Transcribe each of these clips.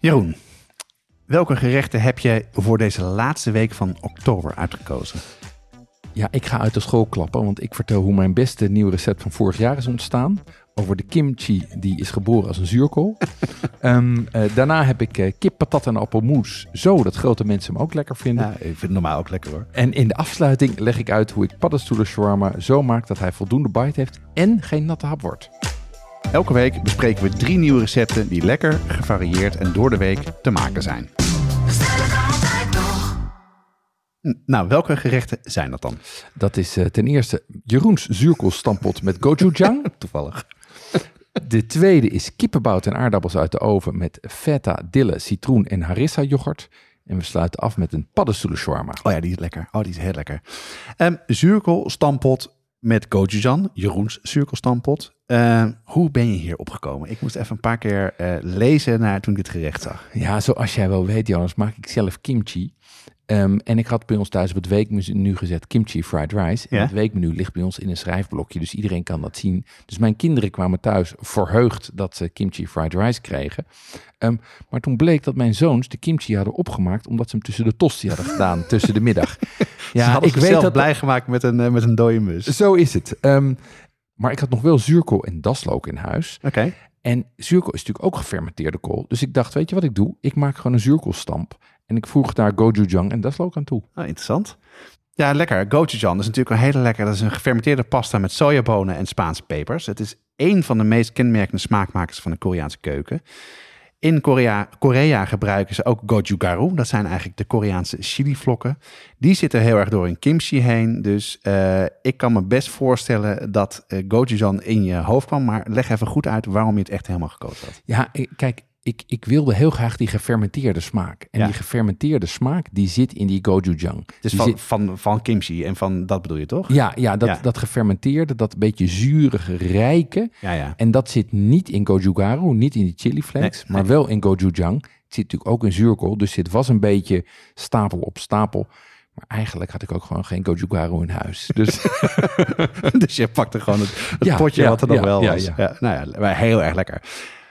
Jeroen, welke gerechten heb jij voor deze laatste week van oktober uitgekozen? Ja, ik ga uit de school klappen, want ik vertel hoe mijn beste nieuwe recept van vorig jaar is ontstaan. Over de kimchi, die is geboren als een zuurkool. Ehm, eh, daarna heb ik eh, kip, patat en appelmoes. Zo dat grote mensen hem ook lekker vinden. Ja, ik vind het normaal ook lekker hoor. En in de afsluiting leg ik uit hoe ik paddenstoelen shawarma zo maak dat hij voldoende bite heeft en geen natte hap wordt. Elke week bespreken we drie nieuwe recepten die lekker, gevarieerd en door de week te maken zijn. Nou, welke gerechten zijn dat dan? Dat is eh, ten eerste Jeroens zuurkoolstampot met gochujang. Toevallig. De tweede is kippenbout en aardappels uit de oven met feta, dille, citroen en harissa yoghurt. En we sluiten af met een paddenstoelen shawarma. Oh ja, die is lekker. Oh, die is heel lekker. Ehm zuurkoolstampot met gochujang. Jeroens zuurkoolstampot. Ehm, hoe ben je hier opgekomen? Ik moest even een paar keer eh, lezen naar toen ik dit gerecht zag. Ja, zoals jij wel weet, Jonas, maak ik zelf kimchi. Ehm, en ik had bij ons thuis op het weekmenu gezet kimchi fried rice. En Ja. het weekmenu ligt bij ons in een schrijfblokje, dus iedereen kan dat zien. Dus mijn kinderen kwamen thuis verheugd dat ze kimchi fried rice kregen. Ehm, maar toen bleek dat mijn zoons de kimchi hadden opgemaakt omdat ze hem tussen de tosti hadden gedaan, tussen de middag. Ja, ik weet dat dat blij gemaakt met een, eh, met een dode mus. Zo is het. Ehm, maar ik had nog wel zuurkool en daslook in huis. Oké. En zuurkool is natuurlijk ook gefermenteerde kool. Dus ik dacht, weet je wat ik doe? Ik maak gewoon een zuurkoolstamp. En ik voeg daar gochujang en daslook aan toe. Nou, interessant. Ja, lekker. Gochujang is natuurlijk een hele lekker. Dat is een gefermenteerde pasta met sojabonen en Spaanse pepers. Het is één van de meest kenmerkende smaakmakers van de Koreaanse keuken. In Korea, Korea gebruiken ze ook gochugaru. Dat zijn eigenlijk de Koreaanse chilivlokken. Die zitten heel erg door een kimchi heen. Dus eh, ik kan me best voorstellen dat eh, gochujang in je hoofd kwam. Maar leg even goed uit waarom je het echt helemaal gekozen had. Ja, kijk, ik, ik wilde heel graag die gefermenteerde smaak. En Ja. die gefermenteerde smaak, die zit in die gochujang. Dus Die van, zit- van, van kimchi en van dat bedoel je toch? ja, ja, dat, Ja. dat gefermenteerde, dat beetje zurige, rijke. Ja, ja. En dat zit niet in gochugaru, niet in die chili flakes, Nee, maar wel in gochujang. Het zit natuurlijk ook in zuurkool, dus dit was een beetje stapel op stapel. Maar eigenlijk had ik ook gewoon geen gochugaru in huis. Dus dus je pakte gewoon het, potje wat er nog wel ja, was. Ja, ja. nou ja, maar heel erg lekker.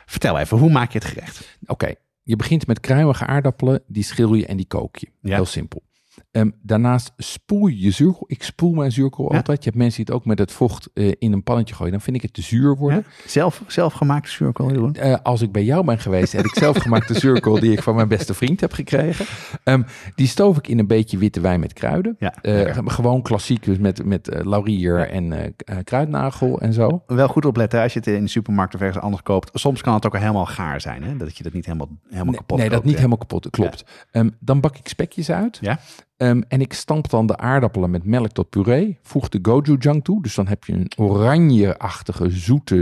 Vertel even, hoe maak je het gerecht? Oké, je begint met kruimige aardappelen, die schil je en die kook je. Ja. Heel simpel. Ehm, daarnaast spoel je je zuurkool. Ik spoel mijn zuurkool Ja. altijd. Je hebt mensen die het ook met het vocht eh, in een pannetje gooien. Dan vind ik het te zuur worden. Zelf, zelf gemaakte zuurkool, Jeroen? Eh, als ik bij jou ben geweest, heb ik zelf gemaakte zuurkool die ik van mijn beste vriend heb gekregen. Ehm, die stoof ik in een beetje witte wijn met kruiden. Ja, Eh, gewoon klassiek, dus met, met eh, laurier en eh, eh, kruidnagel en zo. Wel goed opletten als je het in de supermarkt of ergens anders koopt. Soms kan het ook helemaal gaar zijn, hè? dat je dat niet helemaal, helemaal Nee, kapot nee, dat niet helemaal kapot. Klopt. Ehm, dan bak ik spekjes uit. Ja? Ehm, en ik stamp dan de aardappelen met melk tot puree. Voeg de gochujang toe. Dus dan heb je een oranje-achtige, zoete,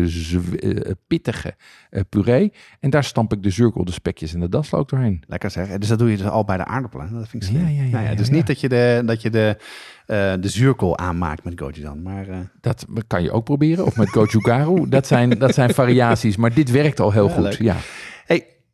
eh, pittige eh, puree. En daar stamp ik de zuurkool, de spekjes en de daslook doorheen. Lekker zeg. Dus dat doe je dus al bij de aardappelen. Dat vind ik slim. Ja, ja, ja, Nou ja, dus niet dat je de, dat je de, eh, de zuurkool aanmaakt met gochujang. Maar eh, Dat kan je ook proberen. Of met gochugaru. dat, zijn, dat zijn variaties. Maar dit werkt al heel goed. leuk. Ja.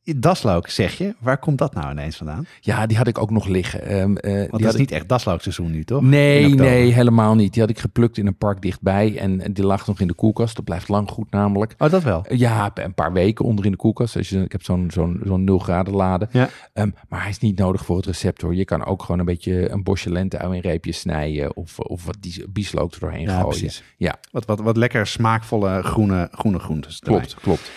Daslook zeg je. Waar komt dat nou ineens vandaan? ja, die had ik ook nog liggen. Ehm, eh, die Want dat had is ik- niet echt daslookseizoen nu, toch? Nee, nee, helemaal niet. Die had ik geplukt in een park dichtbij. En die lag nog in de koelkast. Dat blijft lang goed namelijk. Oh, dat wel. Ja, een paar weken onder in de koelkast. Als je, ik heb zo'n zo'n zo'n 0 graden lade. Ja. Ehm, maar hij is niet nodig voor het recept hoor. Je kan ook gewoon een beetje een bosje lenteui in reepjes snijden. Of, of wat die bieslook er doorheen Ja, gooien. precies. Ja, Wat, wat, wat lekker smaakvolle groene, groene groentes. erbij. klopt, klopt.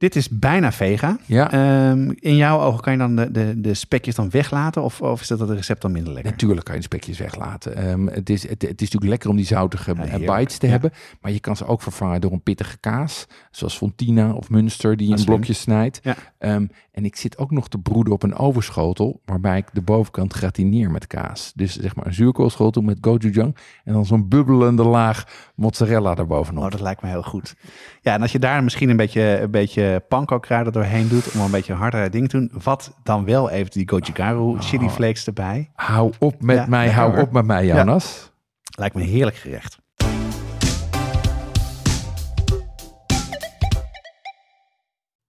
Dit is bijna vega. Ja, Ehm, in jouw ogen kan je dan de, de, de spekjes dan weglaten? Of, of is dat het recept dan minder lekker? natuurlijk kan je de spekjes weglaten. Ehm, het, is, het, het is natuurlijk lekker om die zoutige Ja, eh, bites te Ja. hebben. Maar je kan ze ook vervangen door een pittige kaas. Zoals Fontina of Münster die je in blokjes snijdt. Ja. Ehm, en ik zit ook nog te broeden op een ovenschotel. Waarbij ik de bovenkant gratineer met kaas. Dus zeg maar een zuurkoolschotel met gochujang. En dan zo'n bubbelende laag mozzarella erbovenop. Oh, dat lijkt me heel goed. Ja, en als je daar misschien een beetje, een beetje panko kruiden doorheen doet... om een beetje harder ding te doen... wat dan wel even die gochugaru chili flakes erbij. Hou op met Ja, mij, lekker hou hoor. op met mij, Ja. Jonas. Lijkt me een heerlijk gerecht.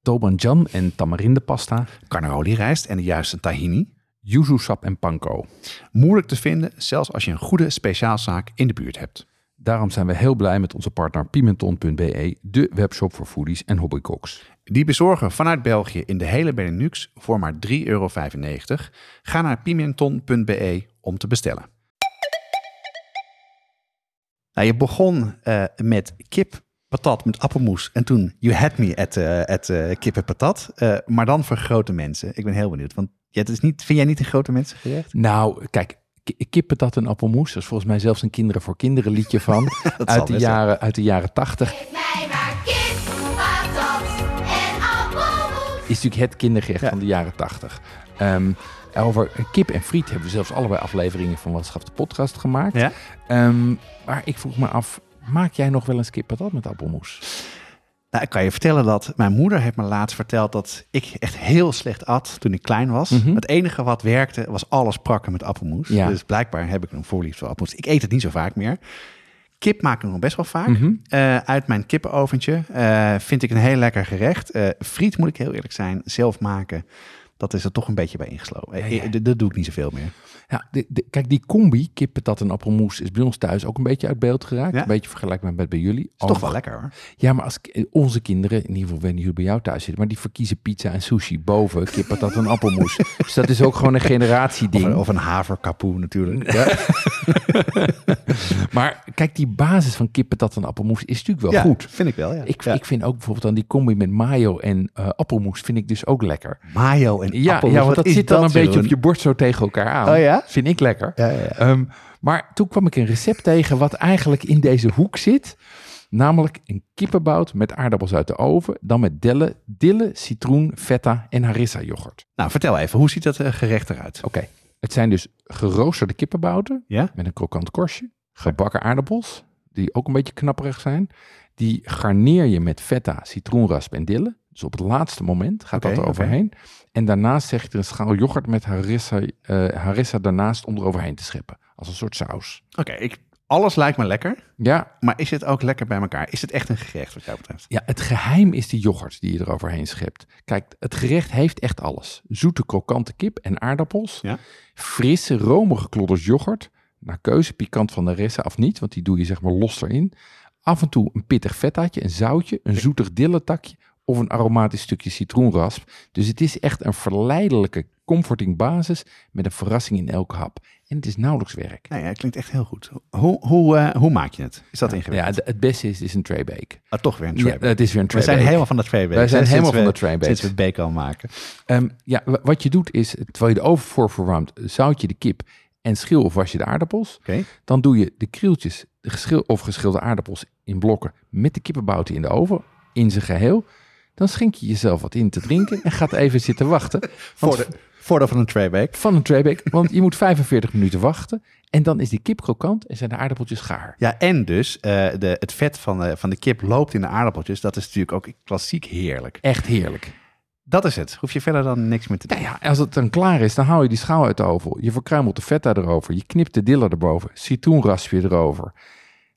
Tobanjan en tamarindepasta. Carnaroli rijst en de juiste tahini. Yuzu sap en panko. Moeilijk te vinden, zelfs als je een goede speciaalzaak in de buurt hebt. Daarom zijn we heel blij met onze partner Pimenton.be, de webshop voor foodies en hobbycooks. Die bezorgen vanuit België in de hele Benelux voor maar 3,95 euro. Ga naar pimenton.be om te bestellen. Nou, je begon uh, met kip, patat met appelmoes en toen you had me at, uh, at uh, kip en patat. maar dan voor grote mensen. Ik ben heel benieuwd, want ja, het is niet, vind jij niet een grote mensen gerecht? Nou, kijk, kippatat en appelmoes. Dat is volgens mij zelfs een Kinderen voor Kinderen liedje van. uit, de jaren, uit de jaren tachtig. Is natuurlijk het kindergerecht van de jaren tachtig. Um, over kip en friet hebben we zelfs allebei afleveringen van Wat de podcast gemaakt. Ja? Um, maar ik vroeg me af, maak jij nog wel eens kip patat met appelmoes? Nou, ik kan je vertellen dat mijn moeder heeft me laatst verteld dat ik echt heel slecht at toen ik klein was. Mhm. Het enige wat werkte was alles prakken met appelmoes. Ja. Dus blijkbaar heb ik een voorliefde voor appelmoes. Ik eet het niet zo vaak meer. Kip maak ik nog best wel vaak. Mhm. Eh, uit mijn kippenoventje uh, vind ik een heel lekker gerecht. Uh, friet moet ik heel eerlijk zijn, zelf maken dat is er toch een beetje bij ingeslopen. Ja, Dat doe ik niet zoveel meer. Ja, de, kijk, die combi, kippatat en appelmoes, is bij ons thuis ook een beetje uit beeld geraakt. Een beetje vergelijkbaar met bij jullie. Is toch wel lekker hoor. Ja, maar als onze kinderen, in ieder geval wanneer jullie bij jou thuis zitten, maar die verkiezen pizza en sushi boven kippatat en appelmoes. dus dat is ook gewoon een generatieding. Of een, of een haverkapoe natuurlijk. Ja. maar kijk, die basis van kippatat en appelmoes is natuurlijk wel goed. vind ik wel, ja. Ik, ik vind ook bijvoorbeeld dan die combi met mayo en uh, appelmoes vind ik dus ook lekker. Mayo en ja, Ja, want dat zit dan een beetje op je bord zo tegen elkaar aan. Oh ja? Vind ik lekker. Ja, ja, um, maar toen kwam ik een recept tegen wat eigenlijk in deze hoek zit. Namelijk een kippenbout met aardappels uit de oven. Dan met dille, dille citroen, feta en harissa yoghurt. Nou, vertel even, hoe ziet dat eh, gerecht eruit? Oké, het zijn dus geroosterde kippenbouten ja? met een krokant korstje. Gebakken aardappels, die ook een beetje knapperig zijn. Die garneer je met feta, citroenrasp en dille. Dus op het laatste moment gaat dat er overheen. En daarnaast zeg je er een schaal yoghurt met harissa, uh, harissa daarnaast om eroverheen te scheppen. Als een soort saus. Oké, ik alles lijkt me lekker. Ja. Maar is het ook lekker bij elkaar? Is het echt een gerecht wat jou betreft? Ja, het geheim is die yoghurt die je eroverheen schept. Kijk, het gerecht heeft echt alles. Zoete krokante kip en aardappels. Ja. Frisse, romige klodders yoghurt. Naar keuze pikant van de rest of niet, want die doe je zeg maar los erin. Af en toe een pittig fetaatje, een zoutje, een zoetig dilletakje of een aromatisch stukje citroenrasp. Dus het is echt een verleidelijke, comforting basis met een verrassing in elke hap. En het is nauwelijks werk. Nee, het klinkt echt heel goed. Hoe, hoe, uh, hoe maak je het? Is dat ingewikkeld? Ja, het beste is, is een tray bake. Ah, toch weer een tray bake. het is weer een tray We zijn helemaal van de tray bake. Wij zijn helemaal van de tray bake. Sinds we bake al maken. Um, ja, wat je doet is, terwijl je de oven voor verwarmt, zout je de kip en schil of was je de aardappels. Okay. Dan doe je de krieltjes de geschil, of geschilde aardappels in blokken met de kippenbouten in de oven, in zijn geheel. Dan schenk je jezelf wat in te drinken en gaat even zitten wachten. Voor de, voordat van een traybake. Van een traybake, want je moet 45 minuten wachten. En dan is die kip krokant en zijn de aardappeltjes gaar. Ja, en dus uh, de, het vet van de, van de kip loopt in de aardappeltjes. Dat is natuurlijk ook klassiek heerlijk. Echt heerlijk. Dat is het. Hoef je verder dan niks meer te doen. Ja, als het dan klaar is, dan haal je die schaal uit de oven. Je verkruimelt de feta erover. Je knipt de diller erboven. Citroenraspje erover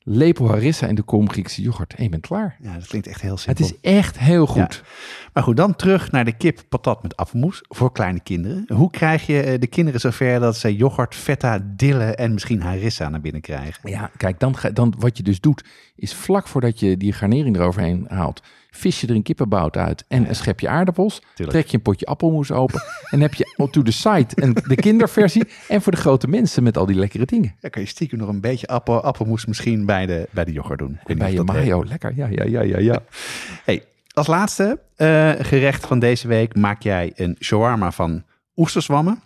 lepel harissa en de kom Griekse yoghurt. En je bent klaar. Ja, dat klinkt echt heel simpel. Het is echt heel goed. Maar goed, dan terug naar de kip patat met appelmoes voor kleine kinderen. Hoe krijg je eh, de kinderen zover dat ze yoghurt, feta, dille en misschien harissa naar binnen krijgen? Ja, kijk, dan, dan wat je dus doet, is vlak voordat je die garnering eroverheen haalt, vis je er een kippenbout uit en een schepje aardappels. Trek je een potje appelmoes open en heb je to the side en de kinderversie en voor de grote mensen met al die lekkere dingen. Dan kan je stiekem nog een beetje appel, appelmoes misschien bij de, bij de yoghurt doen. En bij je mayo, lekker. Ja, ja, ja, ja, ja. hey, als laatste uh, gerecht van deze week maak jij een shawarma van oesterzwammen.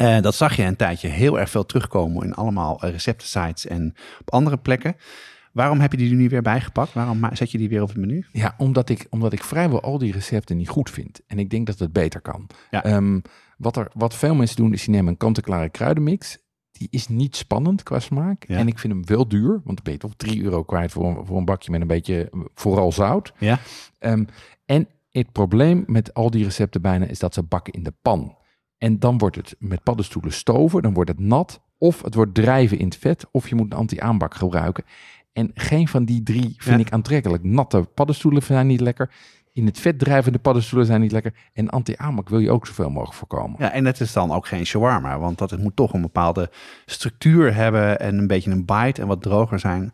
Uh, dat zag je een tijdje heel erg veel terugkomen in allemaal receptensites en op andere plekken. Waarom heb je die nu weer bijgepakt? Waarom zet je die weer op het menu? Ja, omdat ik, omdat ik vrijwel al die recepten niet goed vind. En ik denk dat het beter kan. Ehm, wat, er, wat veel mensen doen, is die nemen een kant-en-klare kruidenmix. Die is niet spannend qua smaak. En ik vind hem wel duur. Want dan ben je toch 3 euro kwijt voor een, voor een bakje met een beetje vooral zout. Ja. Um, en het probleem met al die recepten bijna is dat ze bakken in de pan. En dan wordt het met paddenstoelen stoven, dan wordt het nat. Of het wordt drijven in het vet, of je moet een anti-aanbak gebruiken. En geen van die drie vind ik aantrekkelijk. Natte paddenstoelen zijn niet lekker. In het vet drijvende paddenstoelen zijn niet lekker. En anti-amak wil je ook zoveel mogelijk voorkomen. Ja, en het is dan ook geen shawarma, want dat het moet toch een bepaalde structuur hebben en een beetje een bite en wat droger zijn.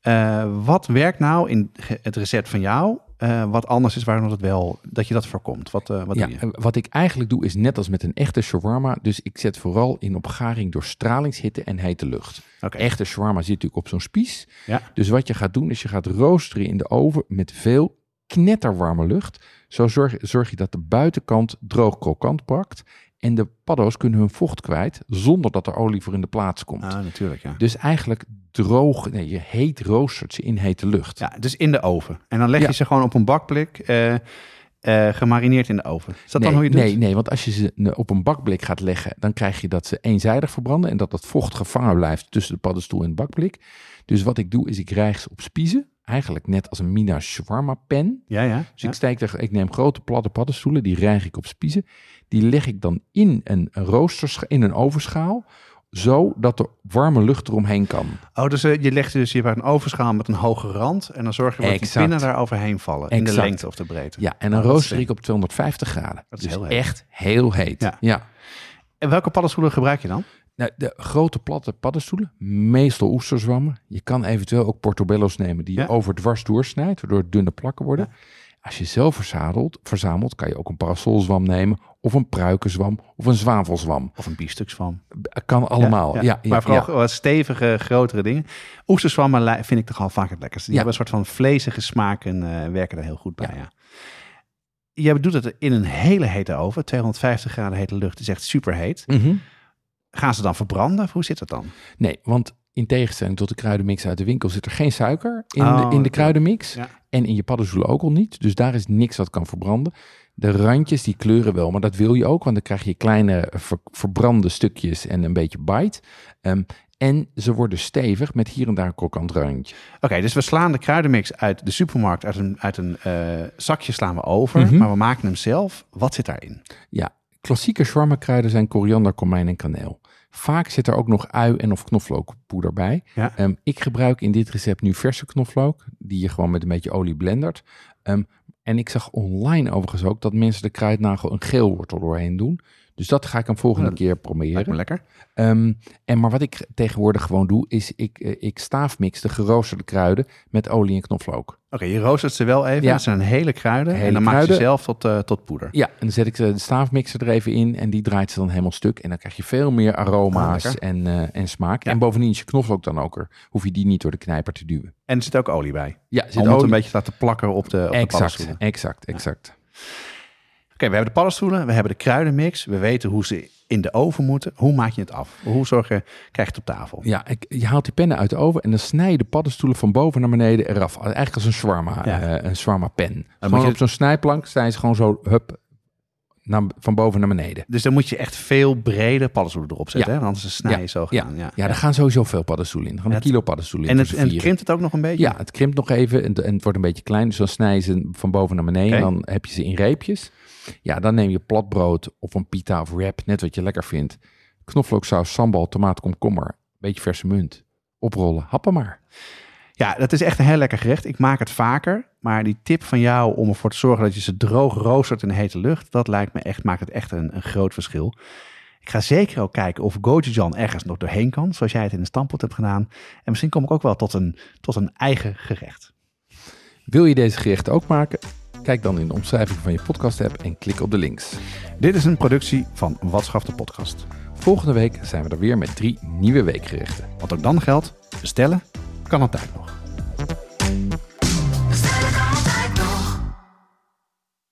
Eh, wat werkt nou in het recept van jou, eh, wat anders is waarom dat wel, dat je dat voorkomt? Wat, eh, wat Ja, doe je? en wat ik eigenlijk doe is net als met een echte shawarma. Dus ik zet vooral in op garing door stralingshitte en hete lucht. Echte shawarma zit natuurlijk op zo'n spies. Ja. Dus wat je gaat doen is je gaat roosteren in de oven met veel knetterwarme lucht. Zo zorg, zorg je dat de buitenkant droog krokant pakt. En de paddo's kunnen hun vocht kwijt zonder dat er olie voor in de plaats komt. Ah, natuurlijk, ja. Dus eigenlijk droog, nee, je heet roostert ze in hete lucht. Ja, dus in de oven. En dan leg je Ja. ze gewoon op een bakblik, eh, eh, gemarineerd in de oven. Is dat nee, dan hoe je het nee, doet? nee, want als je ze op een bakblik gaat leggen, dan krijg je dat ze eenzijdig verbranden en dat dat vocht gevangen blijft tussen de paddenstoel en het bakblik. Dus wat ik doe, is ik rijg ze op spiezen, eigenlijk net als een Mina shawarma pen. Ja, ja. Dus ja. ik, steek er, ik neem grote platte paddenstoelen, die rijg ik op spiezen. Die leg ik dan in een, roosterscha- in een ovenschaal, zo dat er warme lucht eromheen kan. Oh, dus eh, je legt dus je hebt een ovenschaal met een hoge rand en dan zorg je dat die Exact. pinnen daar overheen vallen. In de lengte of de breedte. Ja, en dan Oh, dat is rooster ik op 250 graden. Dat is dus heel echt heel heet. Ja. ja. En welke paddenstoelen gebruik je dan? Nou, de grote platte paddenstoelen, meestal oesterzwammen. Je kan eventueel ook portobello's nemen die je over dwars doorsnijdt, waardoor het dunne plakken worden. Als je zelf verzadelt, verzamelt, kan je ook een parasolzwam nemen, of een pruikenzwam, of een zwavelzwam. Of een biefstukswam. Kan allemaal. Ja, ja, maar vooral wat stevige, grotere dingen. Oesterzwammen vind ik toch al vaak het lekkerste. Die hebben een soort van vlezige smaak en eh, werken er heel goed bij. Ja. Jij doet het in een hele hete oven. 250 graden hete lucht is echt super heet. Mhm. Gaan ze dan verbranden? Of hoe zit het dan? Nee, want in tegenstelling tot de kruidenmix uit de winkel zit er geen suiker in, Oh, de, in de kruidenmix. Ja. En in je paddenstoelen ook al niet. Dus daar is niks wat kan verbranden. De randjes die kleuren wel, maar dat wil je ook, want dan krijg je kleine ver- verbrande stukjes en een beetje bite. Ehm, en ze worden stevig met hier en daar een krokant randje. Oké, dus we slaan de kruidenmix uit de supermarkt, uit een, uit een eh, zakje slaan we over. Mhm. Maar we maken hem zelf. Wat zit daarin? Ja, klassieke shawarma kruiden zijn koriander, komijn en kaneel. Vaak zit er ook nog ui en of knoflookpoeder bij. Ja. Ehm, ik gebruik in dit recept nu verse knoflook, die je gewoon met een beetje olie blendert. Ehm, en ik zag online overigens ook dat mensen de kruidnagel een geel wortel doorheen doen. Dus dat ga ik een volgende keer proberen. lekker. Ehm, en maar wat ik tegenwoordig gewoon doe, is ik, eh, ik staafmix de geroosterde kruiden met olie en knoflook. Oké, je roostert ze wel even. Ja. Dat zijn hele kruiden. Hele en dan maak je zelf tot, eh, tot poeder. Ja, en dan zet ik de staafmixer er even in en die draait ze dan helemaal stuk. En dan krijg je veel meer Ah, aroma's lekker. en, eh, en smaak. Ja. En bovendien is je knoflook dan ook er. Hoef je die niet door de knijper te duwen. En er zit ook olie bij. Ja, zit Om het olie- een beetje te laten plakken op de, op de Exact, paddenstoelen. exact, exact. Oké, we hebben de paddenstoelen, we hebben de kruidenmix. We weten hoe ze in de oven moeten. Hoe maak je het af? Hoe zorg je, krijg je het op tafel? Ja, ik, je haalt die pennen uit de oven en dan snij je de paddenstoelen van boven naar beneden eraf. Eigenlijk als een shawarma, Ja. eh, een shawarma pen. Gewoon je- op zo'n snijplank snijden ze gewoon zo, hup, naar, van boven naar beneden. Dus dan moet je echt veel brede paddenstoelen erop zetten. Ja. Hè? Anders snij je zo Ja, gaan. ja, Ja. daar gaan sowieso veel paddenstoelen in. Gaan een kilo paddenstoelen En in. het, en het krimpt het ook nog een beetje? Ja, het krimpt nog even en, en het wordt een beetje klein. Dus dan snij je ze van boven naar beneden. En dan heb je ze in reepjes. Ja, dan neem je platbrood of een pita of wrap, net wat je lekker vindt. Knoflooksaus, sambal, tomaat, komkommer, beetje verse munt. Oprollen, happen maar. Ja, dat is echt een heel lekker gerecht. Ik maak het vaker. Maar die tip van jou om ervoor te zorgen dat je ze droog roostert in de hete lucht, dat lijkt me echt, maakt het echt een, een groot verschil. Ik ga zeker ook kijken of gochujang ergens nog doorheen kan, zoals jij het in de stamppot hebt gedaan. En misschien kom ik ook wel tot een, tot een eigen gerecht. Wil je deze gerechten ook maken? Kijk dan in de omschrijving van je podcast app en klik op de links. Dit is een productie van Watschaf de podcast. Volgende week zijn we er weer met drie nieuwe weekgerechten. Wat ook dan geldt, bestellen kan altijd nog.